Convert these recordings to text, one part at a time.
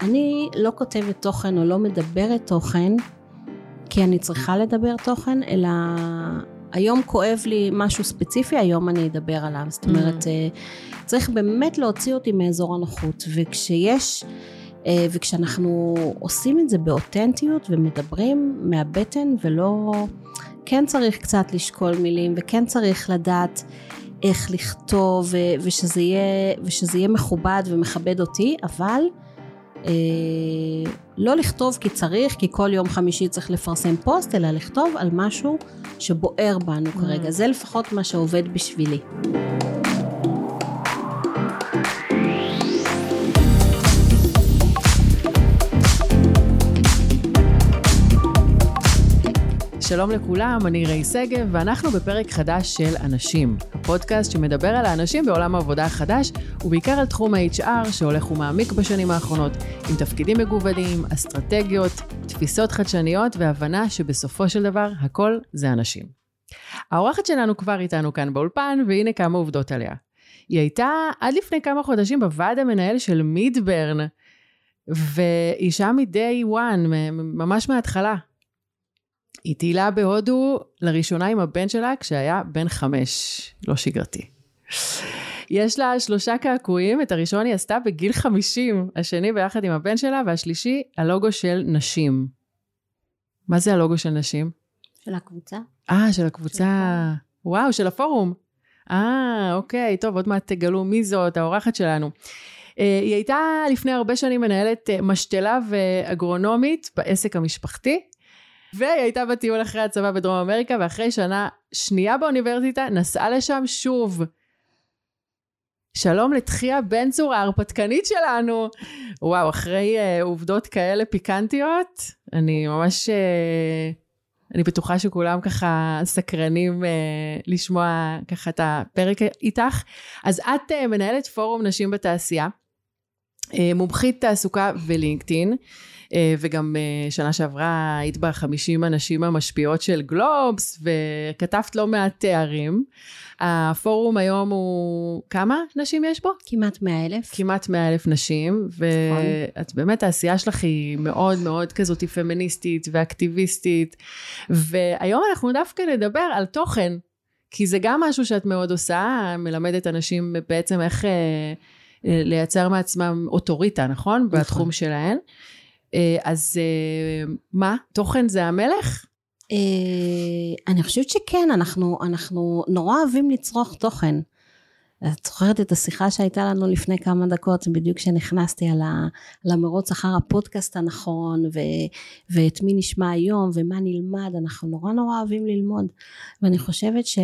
אני לא כותבת תוכן או לא מדברת תוכן כי אני צריכה לדבר תוכן, אלא היום כואב לי משהו ספציפי, היום אני אדבר עליו. זאת אומרת, mm. צריך באמת להוציא אותי מאזור הנוחות, וכשיש... אה, וכשאנחנו עושים את זה באותנטיות ומדברים מהבטן ולא... כן צריך קצת לשקול מילים וכן צריך לדעת איך לכתוב ושזה יהיה, ושזה יהיה מכובד ומכבד אותי, אבל לא לכתוב כי צריך, כי כל יום חמישי צריך לפרסם פוסט, אלא לכתוב על משהו שבוער בנו mm. כרגע. זה לפחות מה שעובד בשבילי. שלום לכולם, אני ריי שגב, ואנחנו בפרק חדש של אנשים. הפודקאסט שמדבר על האנשים בעולם העבודה החדש, ובעיקר על תחום ה-HR שהולך ומעמיק בשנים האחרונות, עם תפקידים מגוונים, אסטרטגיות, תפיסות חדשניות, והבנה שבסופו של דבר הכל זה אנשים. האורחת שלנו כבר איתנו כאן באולפן, והנה כמה עובדות עליה. היא הייתה עד לפני כמה חודשים בוועד המנהל של מידברן, והיא שם מ-day one, ממש מההתחלה. היא טיילה בהודו לראשונה עם הבן שלה כשהיה בן חמש, לא שגרתי. יש לה שלושה קעקועים, את הראשון היא עשתה בגיל חמישים, השני ביחד עם הבן שלה, והשלישי, הלוגו של נשים. מה זה הלוגו של נשים? של הקבוצה. אה, של הקבוצה. של וואו, של הפורום. אה, אוקיי, טוב, עוד מעט תגלו מי זאת, האורחת שלנו. אה, היא הייתה לפני הרבה שנים מנהלת אה, משתלה ואגרונומית בעסק המשפחתי. והיא הייתה בטיול אחרי הצבא בדרום אמריקה, ואחרי שנה שנייה באוניברסיטה נסעה לשם שוב. שלום לתחיה בן צור ההרפתקנית שלנו. וואו, אחרי uh, עובדות כאלה פיקנטיות, אני ממש... Uh, אני בטוחה שכולם ככה סקרנים uh, לשמוע ככה את הפרק איתך. אז את uh, מנהלת פורום נשים בתעשייה, uh, מומחית תעסוקה ולינקדאין. אה, וגם אה, שנה שעברה היית בחמישים הנשים המשפיעות של גלובס, וכתבת לא מעט תארים. הפורום היום הוא, כמה נשים יש בו? כמעט מאה אלף. כמעט מאה אלף נשים, ואת באמת, העשייה שלך היא מאוד מאוד כזאת פמיניסטית ואקטיביסטית, והיום אנחנו דווקא נדבר על תוכן, כי זה גם משהו שאת מאוד עושה, מלמדת אנשים בעצם איך אה, לייצר מעצמם אוטוריטה, נכון? נכון. בתחום שלהן. אה, אז אה, מה, תוכן זה המלך? אה, אני חושבת שכן, אנחנו, אנחנו נורא אוהבים לצרוך תוכן. את זוכרת את השיחה שהייתה לנו לפני כמה דקות, בדיוק כשנכנסתי על, המרוץ אחר הפודקאסט הנכון, ו, ואת מי נשמע היום, ומה נלמד, אנחנו נורא נורא אוהבים ללמוד. ואני חושבת ש...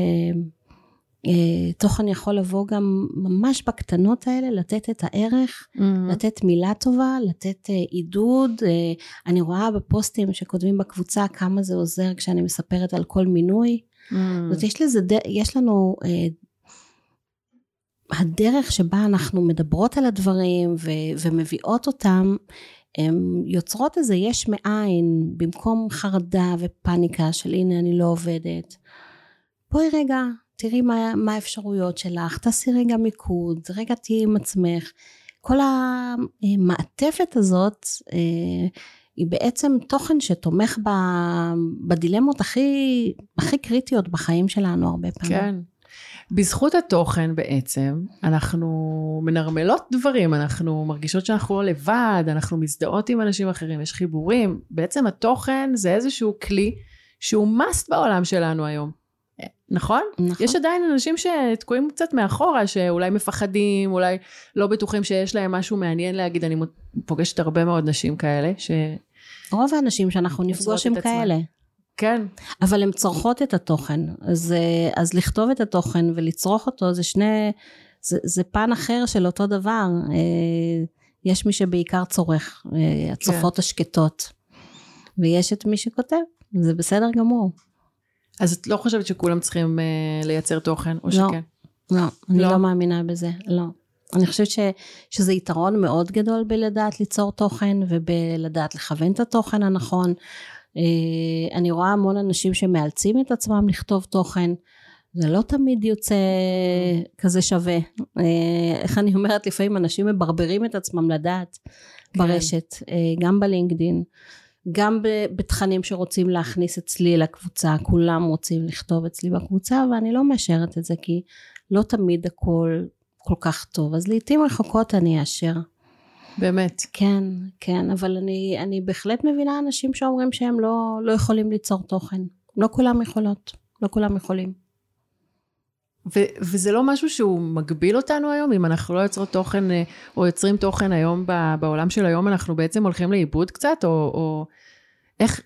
אה, תוכן יכול לבוא גם ממש בקטנות האלה, לתת את הערך, mm-hmm. לתת מילה טובה, לתת אה, עידוד. אה, אני רואה בפוסטים שכותבים בקבוצה כמה זה עוזר כשאני מספרת על כל מינוי. Mm-hmm. זאת יש לזה, יש לנו, הדרך שבה אנחנו מדברות על הדברים ו, ומביאות אותם, הן יוצרות איזה יש מאין, במקום חרדה ופניקה של הנה אני לא עובדת. בואי רגע, תראי מה, מה האפשרויות שלך, תעשי רגע מיקוד, רגע תהיי עם עצמך. כל המעטפת הזאת אה, היא בעצם תוכן שתומך בדילמות הכי, הכי קריטיות בחיים שלנו הרבה פעמים. כן. בזכות התוכן בעצם, אנחנו מנרמלות דברים, אנחנו מרגישות שאנחנו לא לבד, אנחנו מזדהות עם אנשים אחרים, יש חיבורים. בעצם התוכן זה איזשהו כלי שהוא must בעולם שלנו היום. נכון? נכון. יש עדיין אנשים שתקועים קצת מאחורה, שאולי מפחדים, אולי לא בטוחים שיש להם משהו מעניין להגיד. אני פוגשת הרבה מאוד נשים כאלה, ש... רוב האנשים שאנחנו נפגוש הם כאלה. כן. אבל הן צורכות את התוכן. אז, אז לכתוב את התוכן ולצרוך אותו זה שני... זה, זה פן אחר של אותו דבר. אה, יש מי שבעיקר צורך, אה, הצופות כן. השקטות. ויש את מי שכותב, זה בסדר גמור. אז את לא חושבת שכולם צריכים uh, לייצר תוכן, או לא, שכן? לא, אני לא. לא מאמינה בזה, לא. אני חושבת ש, שזה יתרון מאוד גדול בלדעת ליצור תוכן ובלדעת לכוון את התוכן הנכון. Uh, אני רואה המון אנשים שמאלצים את עצמם לכתוב תוכן. זה לא תמיד יוצא כזה שווה. Uh, איך אני אומרת, לפעמים אנשים מברברים את עצמם לדעת ברשת, אה, גם בלינקדין, גם בתכנים שרוצים להכניס אצלי לקבוצה, כולם רוצים לכתוב אצלי בקבוצה, ואני לא מאשרת את זה, כי לא תמיד הכל כל כך טוב, אז לעיתים רחוקות אני אאשר. באמת. כן, כן, אבל אני, אני בהחלט מבינה אנשים שאומרים שהם לא, לא יכולים ליצור תוכן. לא כולם יכולות, לא כולם יכולים. ו- וזה לא משהו שהוא מגביל אותנו היום, אם אנחנו לא יוצרות תוכן אה, או יוצרים תוכן היום בעולם של היום, אנחנו בעצם הולכים לאיבוד קצת, או, או איך,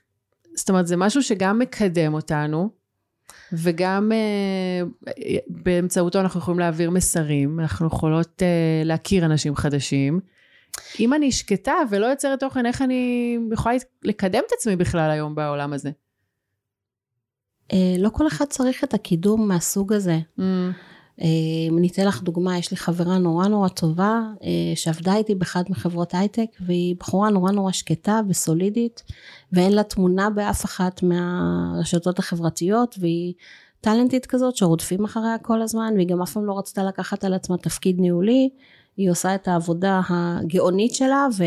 זאת אומרת, זה משהו שגם מקדם אותנו, וגם uh, באמצעותו אנחנו יכולים להעביר מסרים, אנחנו יכולות uh, להכיר אנשים חדשים. אם אני שקטה ולא יוצרת תוכן, איך אני יכולה לקדם את עצמי בכלל היום בעולם הזה? אה, לא כל אחד צריך את הקידום מהסוג הזה. Mm. אה, אם אני אתן לך דוגמה, יש לי חברה נורא נורא טובה, אה, שעבדה איתי באחת מחברות הייטק, והיא בחורה נורא נורא שקטה וסולידית, ואין לה תמונה באף אחת מהרשתות החברתיות, והיא טאלנטית כזאת שרודפים אחריה כל הזמן, והיא גם אף פעם לא רצתה לקחת על עצמה תפקיד ניהולי, היא עושה את העבודה הגאונית שלה, ו...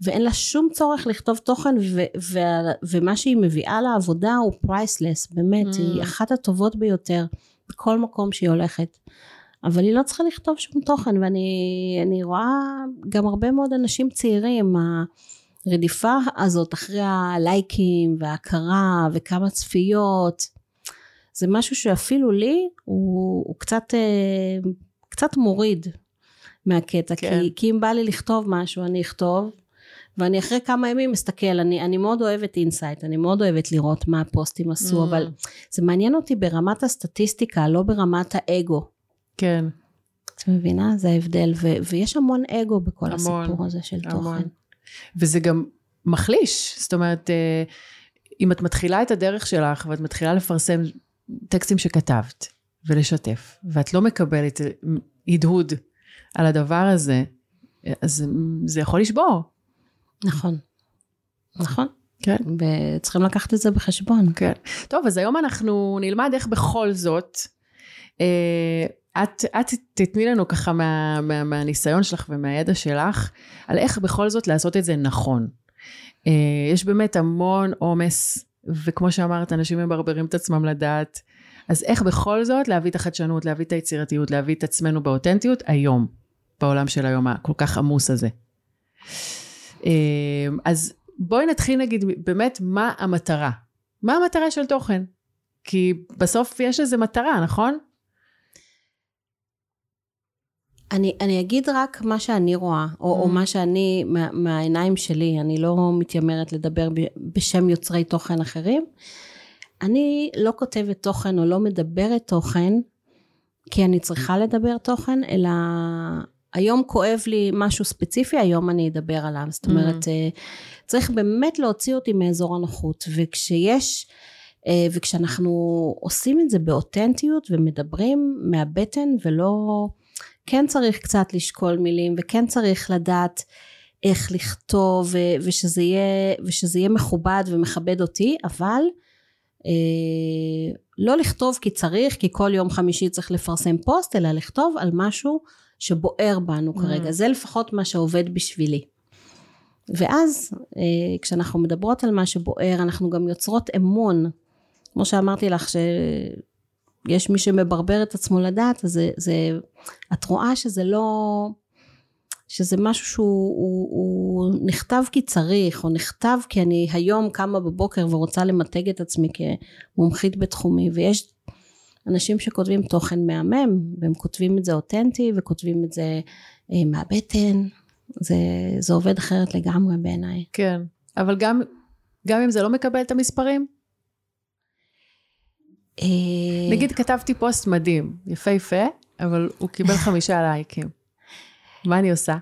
ואין לה שום צורך לכתוב תוכן ו- ו- ומה שהיא מביאה לעבודה הוא priceless באמת mm. היא אחת הטובות ביותר בכל מקום שהיא הולכת אבל היא לא צריכה לכתוב שום תוכן ואני רואה גם הרבה מאוד אנשים צעירים הרדיפה הזאת אחרי הלייקים וההכרה וכמה צפיות זה משהו שאפילו לי הוא, הוא קצת אה, קצת מוריד מהקטע כן. כי, כי אם בא לי לכתוב משהו אני אכתוב ואני אחרי כמה ימים מסתכל, אני, אני מאוד אוהבת insight, אני מאוד אוהבת לראות מה הפוסטים עשו, mm. אבל זה מעניין אותי ברמת הסטטיסטיקה, לא ברמת האגו. כן. את מבינה? זה ההבדל, ו, ויש המון אגו בכל המון, הסיפור הזה של המון. תוכן. וזה גם מחליש, זאת אומרת, אה, אם את מתחילה את הדרך שלך ואת מתחילה לפרסם טקסטים שכתבת ולשתף, ואת לא מקבלת הדהוד על הדבר הזה, אז זה יכול לשבור. נכון. נכון. כן. וצריכים לקחת את זה בחשבון. כן. טוב, אז היום אנחנו נלמד איך בכל זאת, אה, את, את תתני לנו ככה מה, מה, מהניסיון שלך ומהידע שלך, על איך בכל זאת לעשות את זה נכון. אה, יש באמת המון עומס, וכמו שאמרת, אנשים מברברים את עצמם לדעת. אז איך בכל זאת להביא את החדשנות, להביא את היצירתיות, להביא את עצמנו באותנטיות היום, בעולם של היום הכל כך עמוס הזה. אמ, אז בואי נתחיל נגיד באמת מה המטרה. מה המטרה של תוכן? כי בסוף יש איזה מטרה, נכון? אני, אני אגיד רק מה שאני רואה, או, mm. או מה שאני, מה, מהעיניים שלי, אני לא מתיימרת לדבר בשם יוצרי תוכן אחרים. אני לא כותבת תוכן או לא מדברת תוכן, כי אני צריכה לדבר תוכן, אלא היום כואב לי משהו ספציפי, היום אני אדבר עליו. זאת אומרת, mm. אה, צריך באמת להוציא אותי מאזור הנוחות. וכשיש, אה, וכשאנחנו עושים את זה באותנטיות ומדברים מהבטן ולא... כן צריך קצת לשקול מילים וכן צריך לדעת איך לכתוב ושזה יהיה, ושזה יהיה מכובד ומכבד אותי, אבל אה, לא לכתוב כי צריך, כי כל יום חמישי צריך לפרסם פוסט, אלא לכתוב על משהו שבוער בנו mm. כרגע, זה לפחות מה שעובד בשבילי. ואז אה, כשאנחנו מדברות על מה שבוער, אנחנו גם יוצרות אמון. כמו שאמרתי לך, שיש מי שמברבר את עצמו לדעת, אז זה, זה, את רואה שזה לא, שזה משהו שהוא הוא, הוא נכתב כי צריך, או נכתב כי אני היום קמה בבוקר ורוצה למתג את עצמי כמומחית בתחומי, ויש אנשים שכותבים תוכן מהמם, והם כותבים את זה אותנטי, וכותבים את זה אה, מהבטן, זה, זה עובד אחרת לגמרי בעיניי. כן, אבל גם, גם אם זה לא מקבל את המספרים? אה... נגיד כתבתי פוסט מדהים, יפהפה, אבל הוא קיבל חמישה לייקים. מה אני עושה?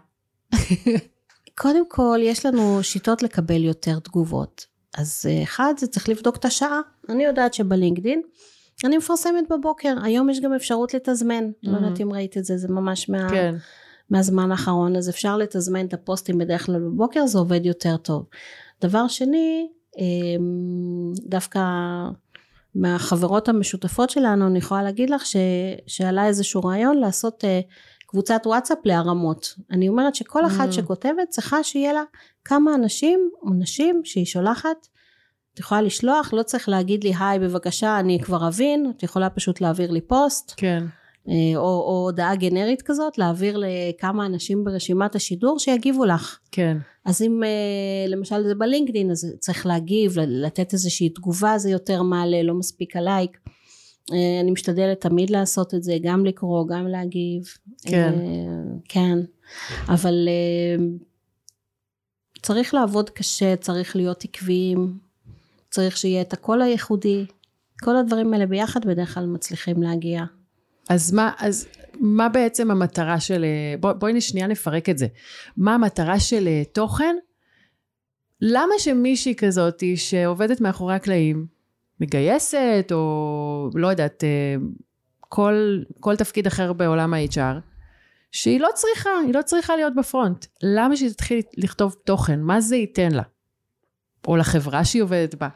קודם כל, יש לנו שיטות לקבל יותר תגובות. אז אה, אחד, זה צריך לבדוק את השעה. אני יודעת שבלינקדין, אני מפרסמת בבוקר, היום יש גם אפשרות לתזמן, mm-hmm. לא יודעת אם ראית את זה, זה ממש מה... כן. מהזמן האחרון, אז אפשר לתזמן את הפוסטים בדרך כלל בבוקר, זה עובד יותר טוב. דבר שני, אמ, דווקא מהחברות המשותפות שלנו, אני יכולה להגיד לך ש, שעלה איזשהו רעיון לעשות uh, קבוצת וואטסאפ להרמות. אני אומרת שכל אחת Mm. שכותבת צריכה שיהיה לה כמה אנשים או נשים שהיא שולחת. את יכולה לשלוח, לא צריך להגיד לי היי בבקשה אני כבר אבין, את יכולה פשוט להעביר לי פוסט. כן. אה, או, או הודעה גנרית כזאת, להעביר לכמה אנשים ברשימת השידור שיגיבו לך. כן. אז אם אה, למשל זה בלינקדאין, אז צריך להגיב, לתת איזושהי תגובה, זה יותר מעלה, לא מספיק הלייק. אה, אני משתדלת תמיד לעשות את זה, גם לקרוא, גם להגיב. כן. כן. אבל צריך לעבוד קשה, צריך להיות עקביים, צריך שיהיה את הקול הייחודי. כל הדברים האלה ביחד בדרך כלל מצליחים להגיע. אז מה, אז מה בעצם המטרה של... בוא, בואי שנייה נפרק את זה. מה המטרה של אה, תוכן? למה שמישהי כזאת שעובדת מאחורי הקלעים, מגייסת, או לא יודעת, אה, כל, כל תפקיד אחר בעולם ה-HR, שהיא לא צריכה, היא לא צריכה להיות בפרונט. למה שהיא תתחיל לכתוב תוכן? מה זה ייתן לה? או לחברה שהיא עובדת בה?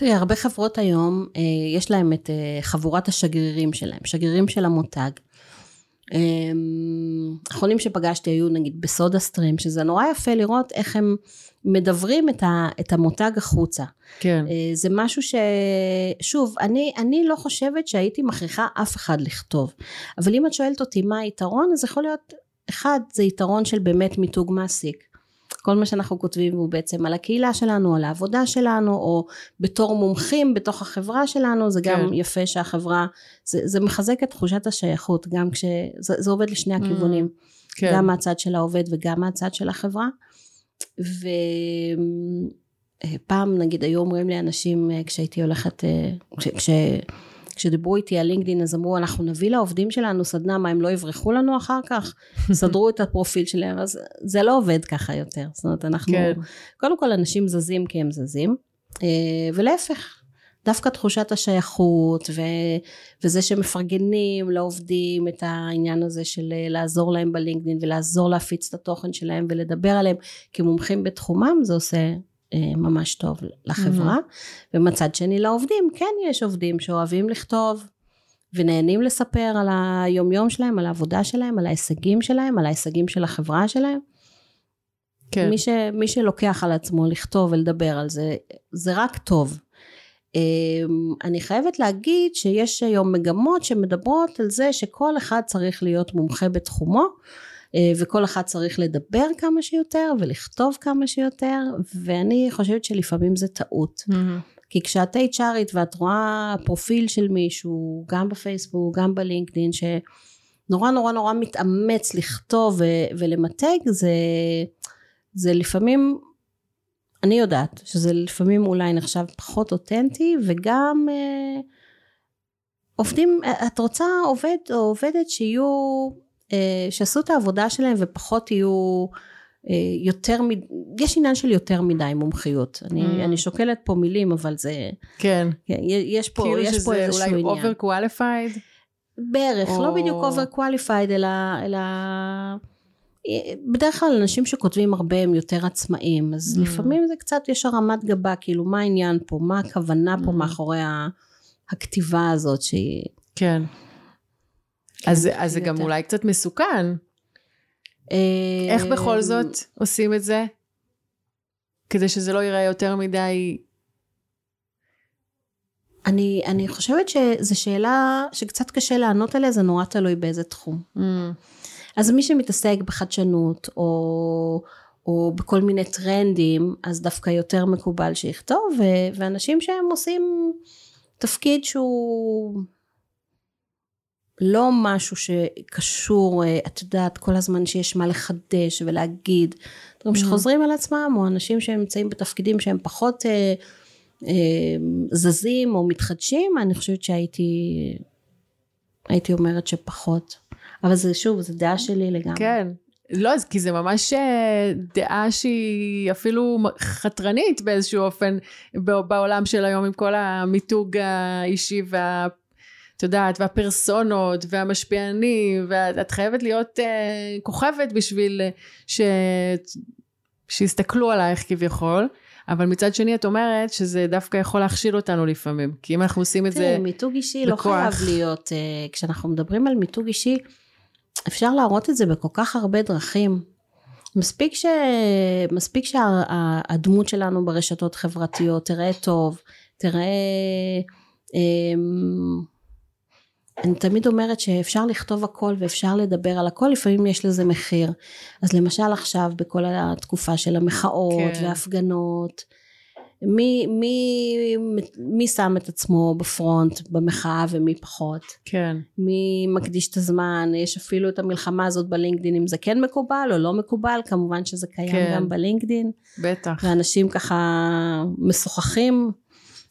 תראי, הרבה חברות היום, אה, יש להם את אה, חבורת השגרירים שלהם, שגרירים של המותג. אה, האחרונים שפגשתי היו נגיד בסודה סטרים, שזה נורא יפה לראות איך הם מדברים את, ה, את המותג החוצה. כן. אה, זה משהו ש... שוב, אני, אני לא חושבת שהייתי מכריחה אף אחד לכתוב. אבל אם את שואלת אותי מה היתרון, אז יכול להיות, אחד, זה יתרון של באמת מיתוג מעסיק. כל מה שאנחנו כותבים הוא בעצם על הקהילה שלנו, על העבודה שלנו, או בתור מומחים בתוך החברה שלנו, זה גם כן. יפה שהחברה, זה, זה מחזק את תחושת השייכות, גם כש... זה, זה עובד לשני הכיוונים. כן. גם מהצד של העובד וגם מהצד של החברה. ופעם נגיד היו אומרים לי אנשים אה, כשהייתי הולכת, אה, כש, כש, כשדיברו איתי על לינקדאין אז אמרו אנחנו נביא לעובדים שלנו סדנה מה הם לא יברחו לנו אחר כך סדרו את הפרופיל שלהם אז זה לא עובד ככה יותר זאת אומרת אנחנו כן. קודם כל אנשים זזים כי הם זזים אה, ולהפך דווקא תחושת השייכות ו, וזה שמפרגנים לעובדים את העניין הזה של אה, לעזור להם בלינקדאין ולעזור להפיץ את התוכן שלהם ולדבר עליהם כמומחים בתחומם זה עושה ממש טוב לחברה ומצד שני לעובדים כן יש עובדים שאוהבים לכתוב ונהנים לספר על היומיום שלהם על העבודה שלהם על ההישגים שלהם על ההישגים של החברה שלהם כן. מי, ש, מי שלוקח על עצמו לכתוב ולדבר על זה, זה רק טוב. אמ, אני חייבת להגיד שיש היום מגמות שמדברות על זה שכל אחד צריך להיות מומחה בתחומו, אה, וכל אחד צריך לדבר כמה שיותר ולכתוב כמה שיותר, ואני חושבת שלפעמים זה טעות. מהמם. כי כשאת HRית ואת רואה פרופיל של מישהו, גם בפייסבוק, גם בלינקדאין, שנורא נורא נורא מתאמץ לכתוב ו- ולמתג, זה, זה לפעמים, אני יודעת שזה לפעמים אולי נחשב פחות אותנטי, וגם אה, עובדים, את רוצה עובד או עובדת שיהיו, אה, שעשו את העבודה שלהם ופחות יהיו אה, יותר, יש עניין של יותר מדי מומחיות. אני, Mm. אני שוקלת פה מילים, אבל זה, כן. כן, יש פה, כאילו יש פה שזה איזשהו אולי עניין. over qualified? בערך, או- לא בדיוק over qualified, אלא, אלא בדרך כלל אנשים שכותבים הרבה הם יותר עצמאים, אז Mm. לפעמים זה קצת, יש הרמת גבה, כאילו מה העניין פה, מה הכוונה פה Mm. מאחורי הכתיבה הזאת שהיא... כן. אז, כן, אז זה גם יותר. אולי קצת מסוכן. איך בכל אה, זאת עושים את זה? כדי שזה לא ייראה יותר מדי... אני, אני חושבת שזו שאלה שקצת קשה לענות עליה, זה נורא תלוי באיזה תחום. Mm, אז מי שמתעסק בחדשנות או, או בכל מיני טרנדים אז דווקא יותר מקובל שיכתוב ו- ואנשים שהם עושים תפקיד שהוא לא משהו שקשור אה, את יודעת כל הזמן שיש מה לחדש ולהגיד דברים Mhm. שחוזרים על עצמם או אנשים שנמצאים בתפקידים שהם פחות אה, אה, זזים או מתחדשים אני חושבת שהייתי הייתי אומרת שפחות אבל זה שוב, זו דעה שלי לגמרי. כן. לא, כי זה ממש אה, דעה שהיא אפילו חתרנית באיזשהו אופן בעולם של היום עם כל המיתוג האישי וה... את יודעת, והפרסונות והמשפיענים, ואת חייבת להיות אה, כוכבת בשביל אה, ש... שיסתכלו עלייך כביכול, אבל מצד שני את אומרת שזה דווקא יכול להכשיל אותנו לפעמים, כי אם אנחנו עושים את זה... תראי, מיתוג אישי לא בכוח. חייב להיות, אה, כשאנחנו מדברים על מיתוג אישי, אפשר להראות את זה בכל כך הרבה דרכים. מספיק, ש... מספיק שהדמות שלנו ברשתות חברתיות תראה טוב, תראה... אמ, אני תמיד אומרת שאפשר לכתוב הכל ואפשר לדבר על הכל, לפעמים יש לזה מחיר. אז למשל עכשיו, בכל התקופה של המחאות כן. וההפגנות, מי, מי, מי שם את עצמו בפרונט במחאה ומי פחות? כן. מי מקדיש את הזמן? יש אפילו את המלחמה הזאת בלינקדין, אם זה כן מקובל או לא מקובל, כמובן שזה קיים כן. גם בלינקדין. בטח. ואנשים ככה משוחחים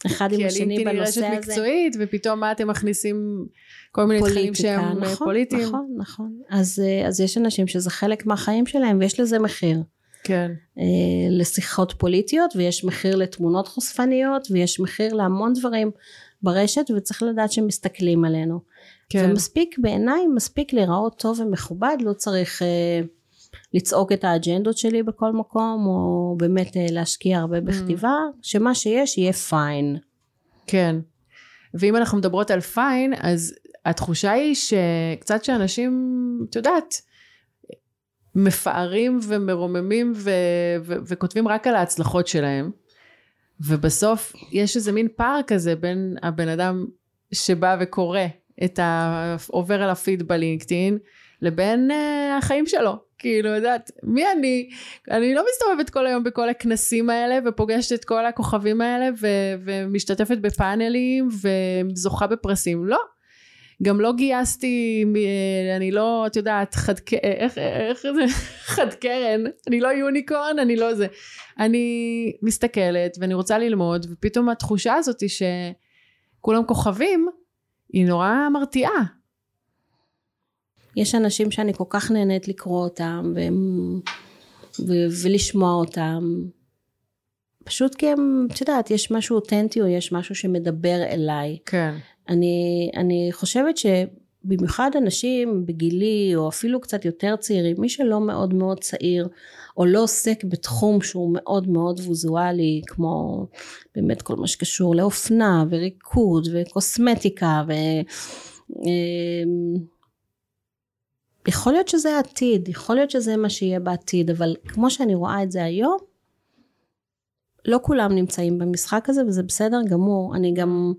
אחד עם השני בנושא הזה. כי הלינקדין היא רשת מקצועית, ופתאום מה אתם מכניסים כל מיני תכנים שהם אה, נכון, פוליטיים. נכון, נכון. אז, אה, אז יש אנשים שזה חלק מהחיים שלהם ויש לזה מחיר. כן. אה, לשיחות פוליטיות ויש מחיר לתמונות חושפניות ויש מחיר להמון דברים ברשת וצריך לדעת שמסתכלים עלינו. כן. ומספיק בעיניי מספיק להיראות טוב ומכובד לא צריך אה, לצעוק את האג'נדות שלי בכל מקום או באמת אה, להשקיע הרבה mm. בכתיבה mm. שמה שיש יהיה פיין. כן. ואם אנחנו מדברות על פיין אז התחושה היא שקצת שאנשים את יודעת מפארים ומרוממים ו- ו- וכותבים רק על ההצלחות שלהם ובסוף יש איזה מין פער כזה בין הבן אדם שבא וקורא את ה... עובר על הפיד בלינקדאין לבין uh, החיים שלו. כאילו יודעת מי אני? אני לא מסתובבת כל היום בכל הכנסים האלה ופוגשת את כל הכוכבים האלה ו- ומשתתפת בפאנלים וזוכה בפרסים. לא גם לא גייסתי, אני לא, את יודעת, חד, איך, איך זה, חד קרן, אני לא יוניקורן, אני לא זה. אני מסתכלת ואני רוצה ללמוד, ופתאום התחושה הזאת היא שכולם כוכבים, היא נורא מרתיעה. יש אנשים שאני כל כך נהנית לקרוא אותם והם, ו, ולשמוע אותם. פשוט כי הם, את יודעת, יש משהו אותנטי או יש משהו שמדבר אליי. כן. אני, אני חושבת שבמיוחד אנשים בגילי או אפילו קצת יותר צעירים, מי שלא מאוד מאוד צעיר או לא עוסק בתחום שהוא מאוד מאוד ויזואלי כמו באמת כל מה שקשור לאופנה וריקוד וקוסמטיקה ו... אמ, יכול להיות שזה העתיד, יכול להיות שזה מה שיהיה בעתיד, אבל כמו שאני רואה את זה היום, לא כולם נמצאים במשחק הזה וזה בסדר גמור. אני גם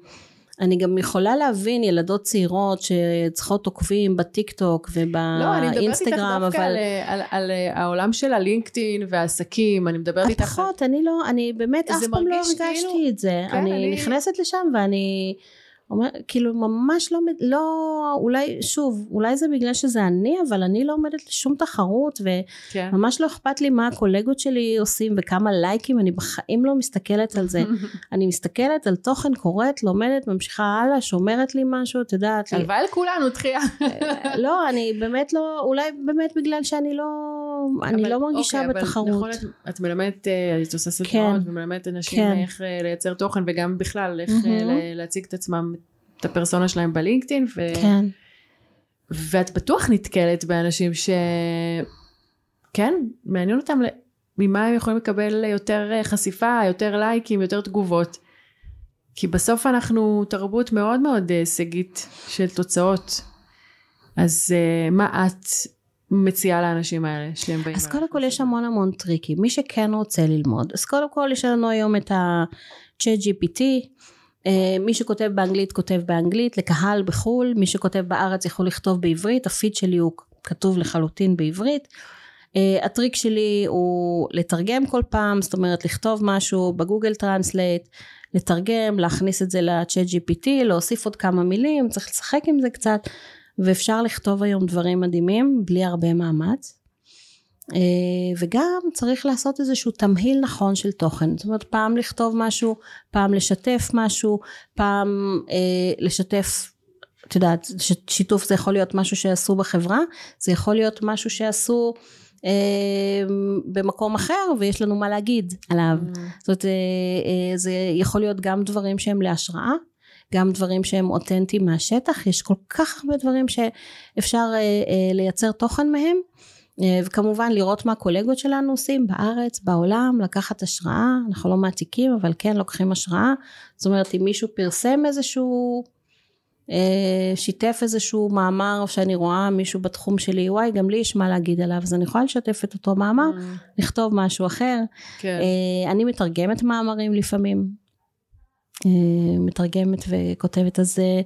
אני גם יכולה להבין ילדות צעירות שצריכות עוקבים בטיק טוק ובאינסטגרם, לא, אני מדברת איתך דווקא אבל... על, על, על, על העולם של הלינקדאין והעסקים, אני מדברת איתך... פחות, אני לא, אני באמת אף פעם לא הרגשתי כאילו... את זה. כן, אני, אני נכנסת לשם ואני... אומר, כאילו ממש לא, לא, אולי, שוב, אולי זה בגלל שזה אני, אבל אני לא עומדת לשום תחרות, וממש כן. לא אכפת לי מה הקולגות שלי עושים וכמה לייקים, אני בחיים לא מסתכלת על זה. אני מסתכלת על תוכן, קוראת, לומדת, ממשיכה הלאה, שומרת לי משהו, את יודעת. הלוואי לכולנו, דחייה. לא, אני באמת לא, אולי באמת בגלל שאני לא, אני אבל, לא מרגישה אוקיי, בתחרות. אבל נכון, את, את מלמדת, אה, את עושה סדנאות, כן. ומלמדת אנשים כן. איך אה, לייצר תוכן, וגם בכלל, איך. להציג את עצמם את הפרסונה שלהם בלינקדאין, ו... כן. ואת בטוח נתקלת באנשים ש... כן, מעניין אותם ממה הם יכולים לקבל יותר אה, חשיפה, יותר לייקים, יותר תגובות. כי בסוף אנחנו תרבות מאוד מאוד אה, הישגית של תוצאות. אז uh, מה את מציעה לאנשים האלה שהם באים? אז קודם כל יש המון המון טריקים. מי שכן רוצה ללמוד, אז קודם כל יש לנו היום את ה-chat GPT, אה, מי שכותב באנגלית כותב באנגלית לקהל בחו"ל מי שכותב בארץ יכול לכתוב בעברית הפיד שלי הוא כתוב לחלוטין בעברית. uh, הטריק שלי הוא לתרגם כל פעם זאת אומרת לכתוב משהו ב Google Translate לתרגם להכניס את זה ל chat GPT להוסיף עוד כמה מילים צריך לשחק עם זה קצת ואפשר לכתוב היום דברים מדהימים בלי הרבה מאמץ. אה, וגם צריך לעשות איזשהו תמהיל נכון של תוכן. זאת אומרת פעם לכתוב משהו פעם לשתף משהו פעם אה, לשתף את יודעת שיתוף זה יכול להיות משהו שעשו בחברה זה יכול להיות משהו שעשו אה, במקום אחר ויש לנו מה להגיד עליו. Mm. זאת אומרת אה, אה, זה יכול להיות גם דברים שהם להשראה גם דברים שהם אותנטיים מהשטח. יש כל כך הרבה דברים שאפשר אה, אה, לייצר תוכן מהם. אה, וכמובן לראות מה הקולגות שלנו עושים בארץ, בעולם, לקחת השראה, אנחנו לא מעתיקים אבל כן לוקחים השראה, זאת אומרת אם מישהו פרסם איזשהו אה, שיתף איזשהו מאמר שאני רואה מישהו בתחום שלי, וואי, גם לי יש מה להגיד עליו, אז אני יכולה לשתף את אותו מאמר, Mm. לכתוב משהו אחר. כן. אה, אני מתרגמת מאמרים לפעמים, אה, מתרגמת וכותבת, אז אה,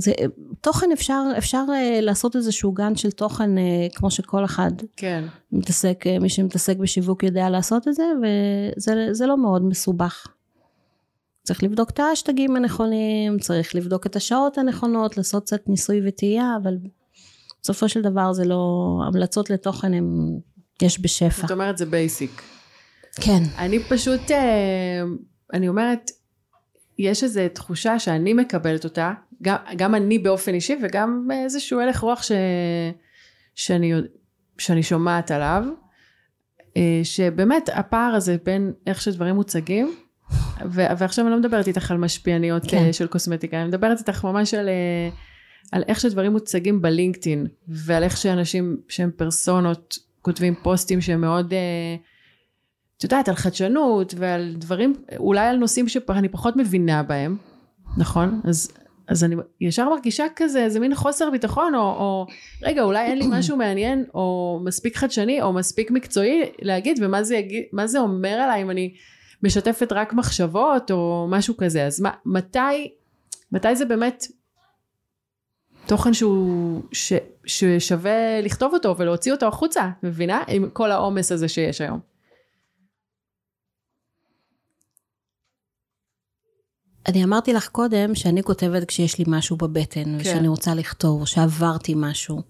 זה, תוכן אפשר, אפשר אה, לעשות איזשהו גן של תוכן אה, כמו שכל אחד כן. מתעסק, אה, מי שמתעסק בשיווק יודע לעשות את זה, וזה זה לא מאוד מסובך. צריך לבדוק את האשטגים הנכונים, צריך לבדוק את השעות הנכונות, לעשות קצת ניסוי וטעייה, אבל בסופו של דבר זה לא, המלצות לתוכן הם, יש בשפע. זאת אומרת זה בייסיק. כן. אני פשוט, אה, אני אומרת, יש איזו תחושה שאני מקבלת אותה, גם, גם אני באופן אישי וגם איזשהו הלך רוח ש, שאני, שאני שומעת עליו, אה, שבאמת הפער הזה בין איך שדברים מוצגים, ו, ועכשיו אני לא מדברת איתך על משפיעניות כן. כן. של קוסמטיקה, אני מדברת איתך ממש על, אה, על איך שדברים מוצגים בלינקדאין, ועל איך שאנשים שהם פרסונות כותבים פוסטים שהם מאוד... אה, את יודעת, על חדשנות ועל דברים, אולי על נושאים שאני פחות מבינה בהם, נכון? אז, אז אני ישר מרגישה כזה, איזה מין חוסר ביטחון, או, או רגע, אולי אין לי משהו מעניין, או מספיק חדשני, או מספיק מקצועי להגיד, ומה זה, יגיד, זה אומר עליי אם אני משתפת רק מחשבות, או משהו כזה. אז מה, מתי, מתי זה באמת תוכן שהוא, ש, ששווה לכתוב אותו ולהוציא אותו החוצה, מבינה? עם כל העומס הזה שיש היום. אני אמרתי לך קודם שאני כותבת כשיש לי משהו בבטן, כן. ושאני רוצה לכתוב, שעברתי משהו.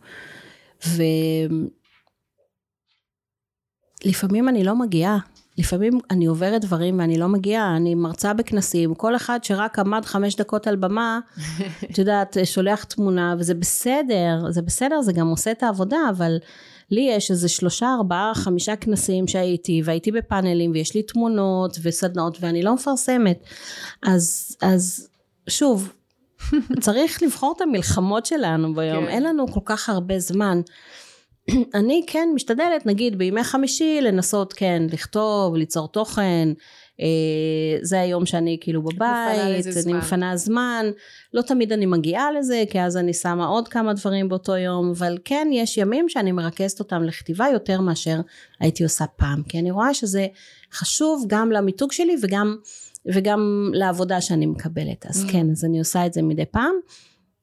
ולפעמים אני לא מגיעה. לפעמים אני עוברת דברים ואני לא מגיעה, אני מרצה בכנסים, כל אחד שרק עמד חמש דקות על במה, את יודעת, שולח תמונה, וזה בסדר, זה בסדר, זה גם עושה את העבודה, אבל לי יש איזה שלושה, ארבעה, חמישה כנסים שהייתי, והייתי בפאנלים, ויש לי תמונות וסדנאות, ואני לא מפרסמת. אז, אז שוב, צריך לבחור את המלחמות שלנו ביום, כן. אין לנו כל כך הרבה זמן. אני כן משתדלת, נגיד בימי חמישי, לנסות כן לכתוב, ליצור תוכן. אה, זה היום שאני כאילו בבית, אני זמן. מפנה זמן. לא תמיד אני מגיעה לזה, כי אז אני שמה עוד כמה דברים באותו יום, אבל כן, יש ימים שאני מרכזת אותם לכתיבה יותר מאשר הייתי עושה פעם. כי אני רואה שזה חשוב גם למיתוג שלי וגם, וגם לעבודה שאני מקבלת. אז Mm. כן, אז אני עושה את זה מדי פעם.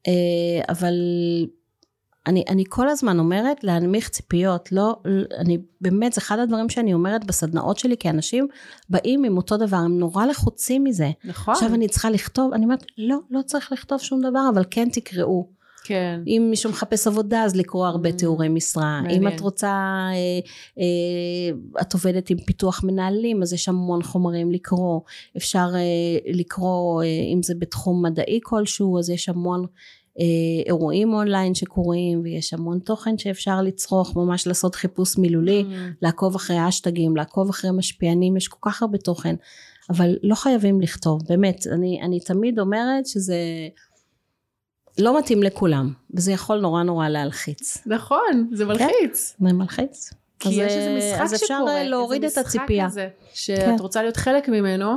אה, אבל אני, אני כל הזמן אומרת להנמיך ציפיות, לא, אני באמת, זה אחד הדברים שאני אומרת בסדנאות שלי, כי אנשים באים עם אותו דבר, הם נורא לחוצים מזה. נכון. עכשיו אני צריכה לכתוב, אני אומרת, לא, לא צריך לכתוב שום דבר, אבל כן תקראו. כן. אם מישהו מחפש עבודה, אז לקרוא הרבה Mm, תיאורי משרה. מעניין. אם את רוצה, אה, אה, את עובדת עם פיתוח מנהלים, אז יש המון חומרים לקרוא. אפשר אה, לקרוא, אה, אם זה בתחום מדעי כלשהו, אז יש המון אירועים אונליין שקורים, ויש המון תוכן שאפשר לצרוך, ממש לעשות חיפוש מילולי, Mm. לעקוב אחרי האשטגים, לעקוב אחרי משפיענים, יש כל כך הרבה תוכן. אבל לא חייבים לכתוב, באמת, אני, אני תמיד אומרת שזה לא מתאים לכולם, וזה יכול נורא נורא להלחיץ. נכון, זה מלחיץ. זה מלחיץ. כי אז, יש איזה אה, משחק אז אפשר שקורה, אה, להוריד איזה את משחק הציפייה. כזה, שאת כן. רוצה להיות חלק ממנו,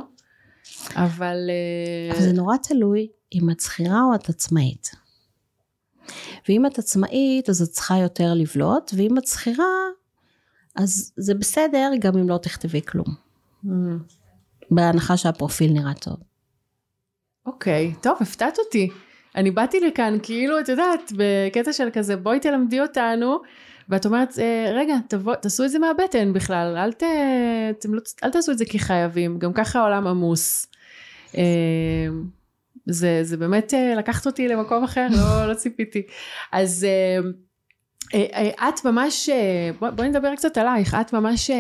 אבל... אה, אבל זה נורא תלוי אם את שכירה או את עצמאית. ואם את עצמאית, אז את צריכה יותר לבלוט, ואם את שכירה, אז זה בסדר גם אם לא תכתבי כלום. Mm. בהנחה שהפרופיל נראה טוב. אוקיי, טוב, הפתעת אותי. אני באתי לכאן כאילו, את יודעת, בקטע של כזה, בואי תלמדי אותנו, ואת אומרת, אה, רגע, תבוא, תעשו את זה מהבטן בכלל, אל, ת, אתם לא, אל תעשו את זה כי חייבים, גם ככה העולם עמוס. זה, זה באמת אה, לקחת אותי למקום אחר, לא, לא ציפיתי. אז אה, אה, את ממש, אה, בוא, בואי נדבר קצת עלייך, את ממש,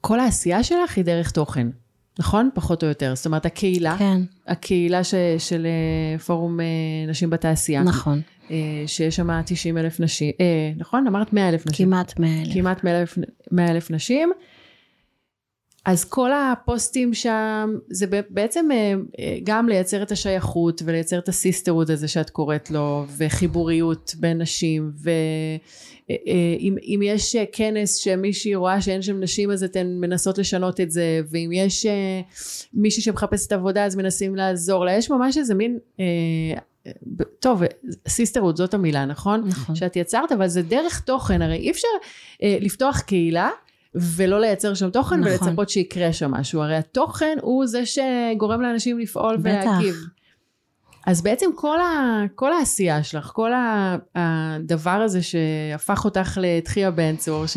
כל העשייה שלך היא דרך תוכן, נכון? פחות או יותר. זאת אומרת, הקהילה, כן, הקהילה ש, של פורום נשים בתעשייה, נכון. שיש שם 90 אלף נשים, אה, נכון? אמרת 100 אלף נשים. כמעט 100 אלף. כמעט 100 אלף, 100 אלף נשים. אז כל הפוסטים שם זה בעצם אה, אה, גם לייצר את השייכות ולייצר את ה sisterhood הזה שאת קוראת לו וחיבוריות בין נשים ואם אה, יש כנס שמישהי רואה שאין שם נשים אז אתן מנסות לשנות את זה ואם יש מישהי שמחפשת עבודה אז מנסים לעזור לה יש ממש איזה מין טוב, sisterhood זאת המילה, נכון? נכון. שאת יצרת, אבל זה דרך תוכן, הרי אי אפשר אה, לפתוח קהילה ולא לייצר שם תוכן נכון. ולצפות שיקרה שם משהו. הרי התוכן הוא זה שגורם לאנשים לפעול בטח. ולהגיב. אז בעצם כל, ה, כל העשייה שלך, כל הדבר הזה שהפך אותך לתחיה בן צור, ש,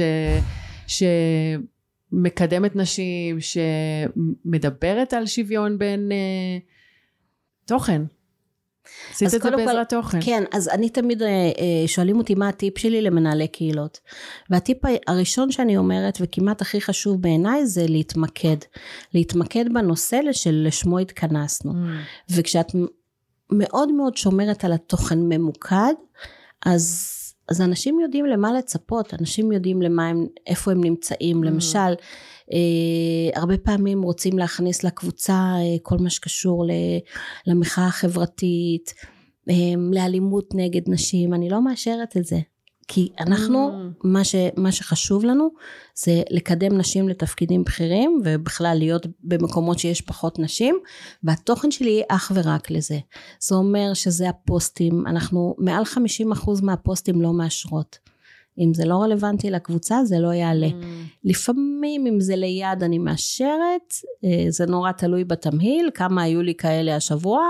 שמקדמת נשים, שמדברת על שוויון בין uh, תוכן. עשית את זה בעזרת תוכן. כן, אז אני תמיד, אה, אה, שואלים אותי מה הטיפ שלי למנהלי קהילות. והטיפ הראשון שאני אומרת, וכמעט הכי חשוב בעיניי, זה להתמקד. להתמקד בנושא שלשמו התכנסנו. Mm. וכשאת מאוד מאוד שומרת על התוכן ממוקד, אז, אז אנשים יודעים למה לצפות, אנשים יודעים למה הם, איפה הם נמצאים. Mm. למשל, Uh, הרבה פעמים רוצים להכניס לקבוצה uh, כל מה שקשור למחאה החברתית, um, לאלימות נגד נשים, אני לא מאשרת את זה. כי אנחנו, mm. מה, ש, מה שחשוב לנו זה לקדם נשים לתפקידים בכירים ובכלל להיות במקומות שיש פחות נשים והתוכן שלי יהיה אך ורק לזה. זה אומר שזה הפוסטים, אנחנו מעל 50% מהפוסטים לא מאשרות. אם זה לא רלוונטי לקבוצה זה לא יעלה. Mm. לפעמים אם זה ליד אני מאשרת, אה, זה נורא תלוי בתמהיל, כמה היו לי כאלה השבוע,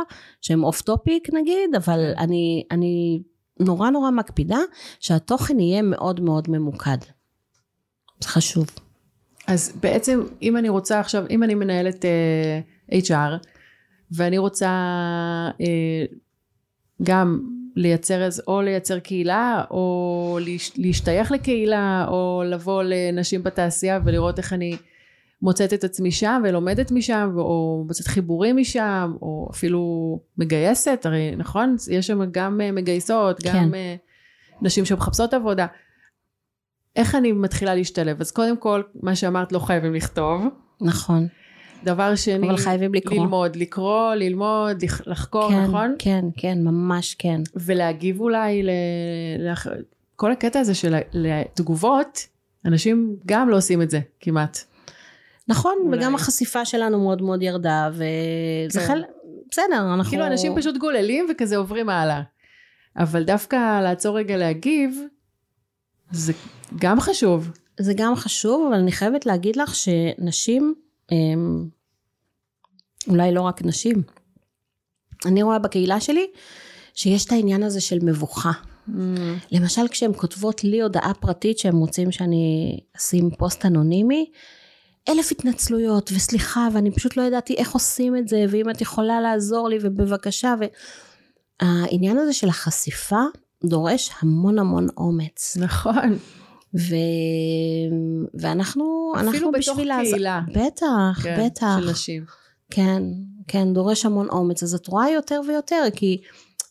שהם off topic נגיד, אבל. אני, אני נורא נורא מקפידה שהתוכן יהיה מאוד מאוד ממוקד. זה חשוב. אז בעצם אם אני רוצה עכשיו, אם אני מנהלת uh, אה, HR ואני רוצה uh, גם לייצר איזה, או לייצר קהילה, או להשתייך לקהילה, או לבוא לנשים בתעשייה ולראות איך אני מוצאת את עצמי שם ולומדת משם, או מוצאת חיבורים משם, או אפילו מגייסת, הרי נכון? יש שם גם אה, מגייסות, גם כן. אה, נשים שמחפשות עבודה. איך אני מתחילה להשתלב? אז קודם כל, מה שאמרת, לא חייבים לכתוב. נכון. דבר שני, אבל חייבים לקרוא. ללמוד, לקרוא, ללמוד, לחקור, כן, נכון? כן, כן, ממש כן. ולהגיב אולי, ל... לח... כל הקטע הזה של התגובות, אנשים גם לא עושים את זה כמעט. נכון, אולי. וגם החשיפה שלנו מאוד מאוד ירדה, וזה כן. חלק, בסדר, אנחנו... כאילו אנשים פשוט גוללים וכזה עוברים הלאה. אבל דווקא לעצור רגע להגיב, זה גם חשוב. זה גם חשוב, אבל אני חייבת להגיד לך שנשים אמ, אולי לא רק נשים. אני רואה בקהילה שלי שיש את העניין הזה של מבוכה. Mm. למשל כשהן כותבות לי הודעה פרטית שהם רוצים שאני אשים פוסט אנונימי, אלף התנצלויות וסליחה ואני פשוט לא ידעתי איך עושים את זה ואם את יכולה לעזור לי ובבקשה והעניין הזה של החשיפה דורש המון המון אומץ. נכון. ו... ואנחנו, אנחנו בשביל... אפילו בתוך קהילה. בטח, כן, בטח. של נשים. כן, כן, דורש המון אומץ. אז את רואה יותר ויותר, כי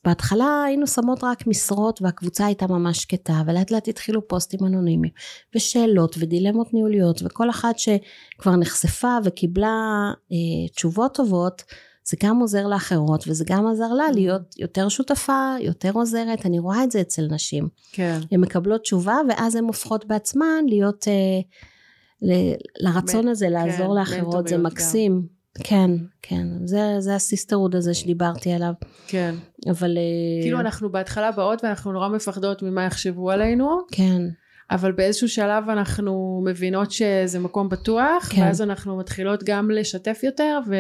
בהתחלה היינו שמות רק משרות והקבוצה הייתה ממש שקטה, ולאט לאט התחילו פוסטים אנונימיים, ושאלות ודילמות ניהוליות, וכל אחת שכבר נחשפה וקיבלה אה, תשובות טובות, זה גם עוזר לאחרות וזה גם עזר לה mm-hmm. להיות יותר שותפה, יותר עוזרת, אני רואה את זה אצל נשים. כן. הן מקבלות תשובה ואז הן הופכות בעצמן להיות, אה, ל, לרצון הזה כן, לעזור כן, לאחרות, זה מקסים. גם. כן, כן, זה, זה הסיסטרוד הזה שדיברתי עליו. כן. אבל... אה, כאילו אנחנו בהתחלה באות ואנחנו נורא מפחדות ממה יחשבו עלינו. כן. אבל באיזשהו שלב אנחנו מבינות שזה מקום בטוח, כן. ואז אנחנו מתחילות גם לשתף יותר, ו...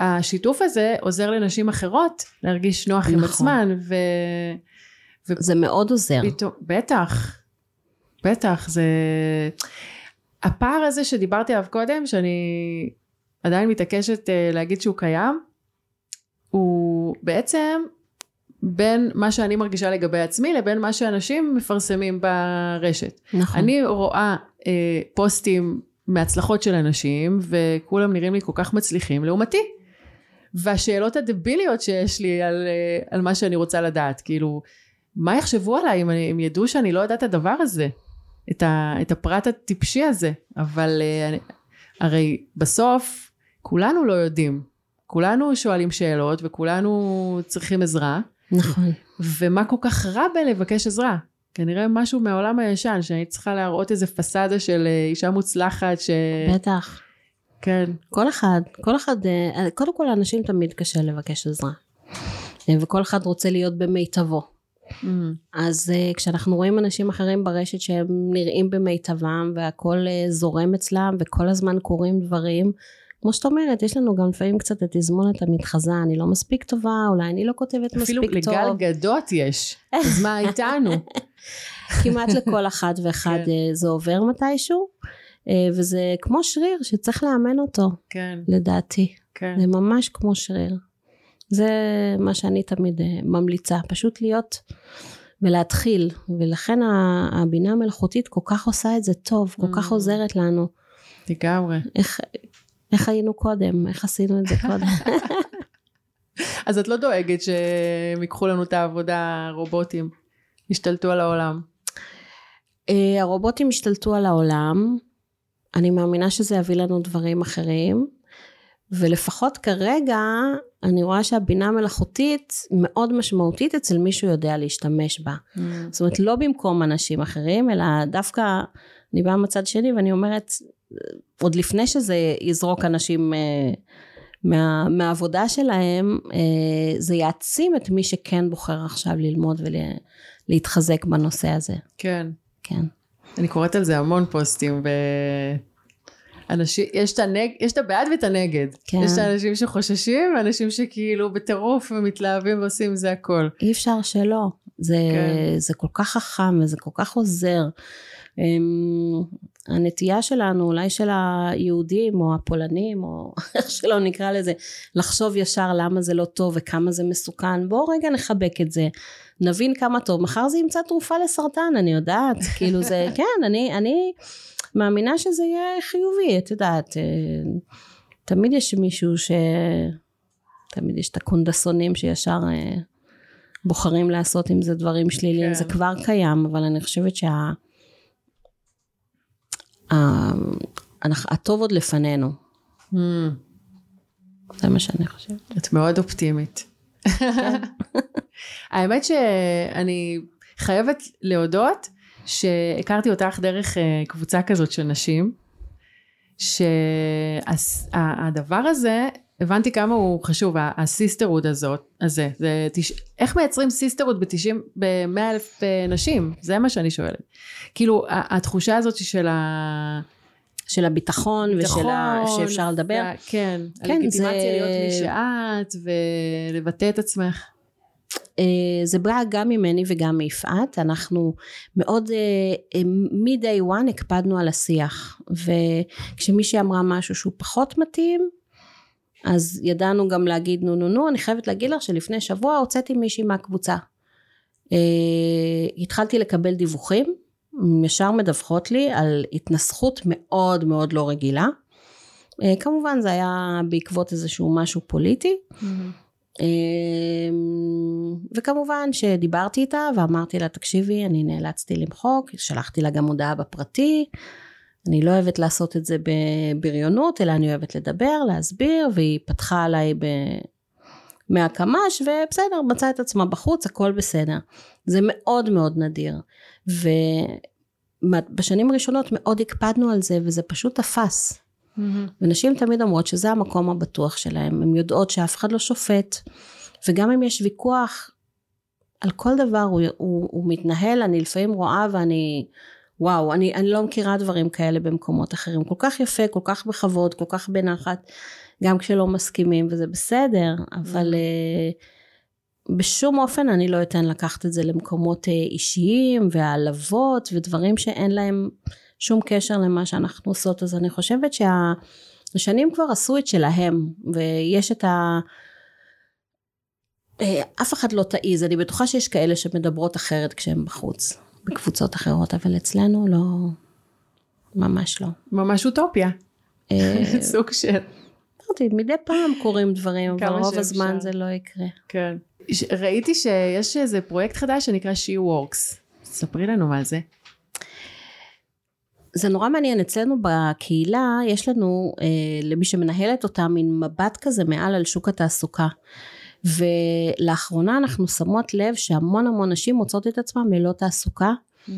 השיתוף הזה עוזר לנשים אחרות להרגיש נוח נכון. עם עצמן ו... ו... זה מאוד עוזר. פתאום, בטח, בטח, זה... הפער הזה שדיברתי עליו קודם, שאני עדיין מתעקשת uh, להגיד שהוא קיים, הוא בעצם בין מה שאני מרגישה לגבי עצמי לבין מה שאנשים מפרסמים ברשת. נכון. אני רואה uh, פוסטים מהצלחות של אנשים וכולם נראים לי כל כך מצליחים לעומתי. והשאלות הדביליות שיש לי על, אה, על מה שאני רוצה לדעת, כאילו, מה יחשבו עליי אם הם ידעו שאני לא יודעת את הדבר הזה, את, ה, את הפרט הטיפשי הזה, אבל, אה, הרי בסוף כולנו לא יודעים. כולנו שואלים שאלות וכולנו צריכים עזרה. נכון. ומה כל כך רע בלבקש עזרה? כנראה משהו מהעולם הישן, שאני צריכה להראות איזה פסאדה של אה, אישה מוצלחת ש... בטח. כן. כל אחד, כל אחד, אה, קודם כל לאנשים תמיד קשה לבקש עזרה. אה, וכל אחד רוצה להיות במיטבו. Mm. אז uh, כשאנחנו רואים אנשים אחרים ברשת שהם נראים במיטבם והכל uh, זורם אצלם וכל הזמן קורים דברים, כמו שאת אומרת, יש לנו גם לפעמים קצת את תזמונת המתחזה, אני לא מספיק טובה, אולי אני לא כותבת מספיק טוב. אפילו לגל גדות יש, אז מה איתנו? כמעט לכל אחד ואחד כן. זה עובר מתישהו, וזה כמו שריר שצריך לאמן אותו, כן. לדעתי. כן. זה ממש כמו שריר. זה מה שאני תמיד ממליצה, פשוט להיות ולהתחיל, ולכן הבינה המלאכותית כל כך עושה את זה טוב, כל כך עוזרת לנו. לגמרי. איך, איך היינו קודם, איך עשינו את זה קודם. אז את לא דואגת שהם ייקחו לנו את העבודה, רובוטים, ישתלטו על העולם? הרובוטים השתלטו על העולם, אני מאמינה שזה יביא לנו דברים אחרים. ולפחות כרגע אני רואה שהבינה המלאכותית מאוד משמעותית אצל מישהו יודע להשתמש בה. Mm. זאת אומרת לא במקום אנשים אחרים אלא דווקא אני באה מצד שני ואני אומרת עוד לפני שזה יזרוק אנשים אה, מה, מהעבודה שלהם אה, זה יעצים את מי שכן בוחר עכשיו ללמוד ולהתחזק בנושא הזה. כן. כן. אני קוראת על זה המון פוסטים ב... אנשים, יש את, הנג, יש את הבעד ואת הנגד. כן. יש את האנשים שחוששים, ואנשים שכאילו בטירוף ומתלהבים ועושים זה הכל. אי אפשר שלא. זה, כן. זה כל כך חכם וזה כל כך עוזר. אמ, הנטייה שלנו, אולי של היהודים או הפולנים, או איך שלא נקרא לזה, לחשוב ישר למה זה לא טוב וכמה זה מסוכן. בואו רגע נחבק את זה. נבין כמה טוב. מחר זה ימצא תרופה לסרטן, אני יודעת. כאילו זה, כן, אני... אני מאמינה שזה יהיה חיובי, את יודעת, אה, תמיד יש מישהו ש... תמיד יש את הקונדסונים שישר אה, בוחרים לעשות עם זה דברים שליליים, כן. זה כבר קיים, אבל אני חושבת שה... הטוב עוד לפנינו. Mm. זה מה שאני חושבת. את מאוד אופטימית. כן. האמת שאני חייבת להודות שהכרתי אותך דרך אה, קבוצה כזאת של נשים, שהדבר הזה, הבנתי כמה הוא חשוב, ה sisterhood הזאת, הזה, זה תש... איך מייצרים sisterhood ב-90, ב-100 אלף אה, נשים? זה מה שאני שואלת. כאילו, התחושה הזאת של ה... של הביטחון ושל ה... שאפשר לדבר. כן, כן, הלגיטימציה זה... להיות מי שאת ולבטא את עצמך. אה, זה בא גם ממני וגם מיפעת, אנחנו מאוד מ-day אה, one הקפדנו על השיח, וכשמישהי אמרה משהו שהוא פחות מתאים, אז ידענו גם להגיד נו נו נו, אני חייבת להגיד לך שלפני שבוע הוצאתי מישהי מהקבוצה. אה, התחלתי לקבל דיווחים, ישר מדווחות לי על התנסחות מאוד מאוד לא רגילה. כמובן זה היה בעקבות איזשהו משהו פוליטי. Mm-hmm. אמ, וכמובן שדיברתי איתה ואמרתי לה תקשיבי אני נאלצתי למחוק, שלחתי לה גם הודעה בפרטי, אני לא אוהבת לעשות את זה בבריונות אלא אני אוהבת לדבר, להסביר והיא פתחה עליי ב... מהקמ"ש ובסדר מצאה את עצמה בחוץ הכל בסדר. זה מאוד מאוד נדיר ובשנים הראשונות מאוד הקפדנו על זה וזה פשוט תפס. Mm-hmm. ונשים תמיד אומרות שזה המקום הבטוח שלהם, הן יודעות שאף אחד לא שופט, וגם אם יש ויכוח על כל דבר הוא, הוא, הוא מתנהל, אני לפעמים רואה ואני, וואו, אני, אני לא מכירה דברים כאלה במקומות אחרים, כל כך יפה, כל כך בכבוד, כל כך בנחת, גם כשלא מסכימים, וזה בסדר, אבל uh, בשום אופן אני לא אתן לקחת את זה למקומות uh, אישיים והעלבות ודברים שאין להם שום קשר למה שאנחנו עושות, אז אני חושבת שהשנים כבר עשו את שלהם, ויש את ה... אה, אף אחד לא תעיז, אני בטוחה שיש כאלה שמדברות אחרת כשהן בחוץ, בקבוצות אחרות, אבל אצלנו לא, ממש לא. ממש אוטופיה. אה, סוג של... אמרתי, מדי פעם קורים דברים, אבל רוב הזמן זה לא יקרה. כן. ראיתי שיש איזה פרויקט חדש שנקרא She Works. ספרי לנו מה זה. זה נורא מעניין, אצלנו בקהילה יש לנו, אה, למי שמנהלת אותה, מין מבט כזה מעל על שוק התעסוקה. ולאחרונה אנחנו שמות לב שהמון המון נשים מוצאות את עצמן ללא תעסוקה, mm-hmm.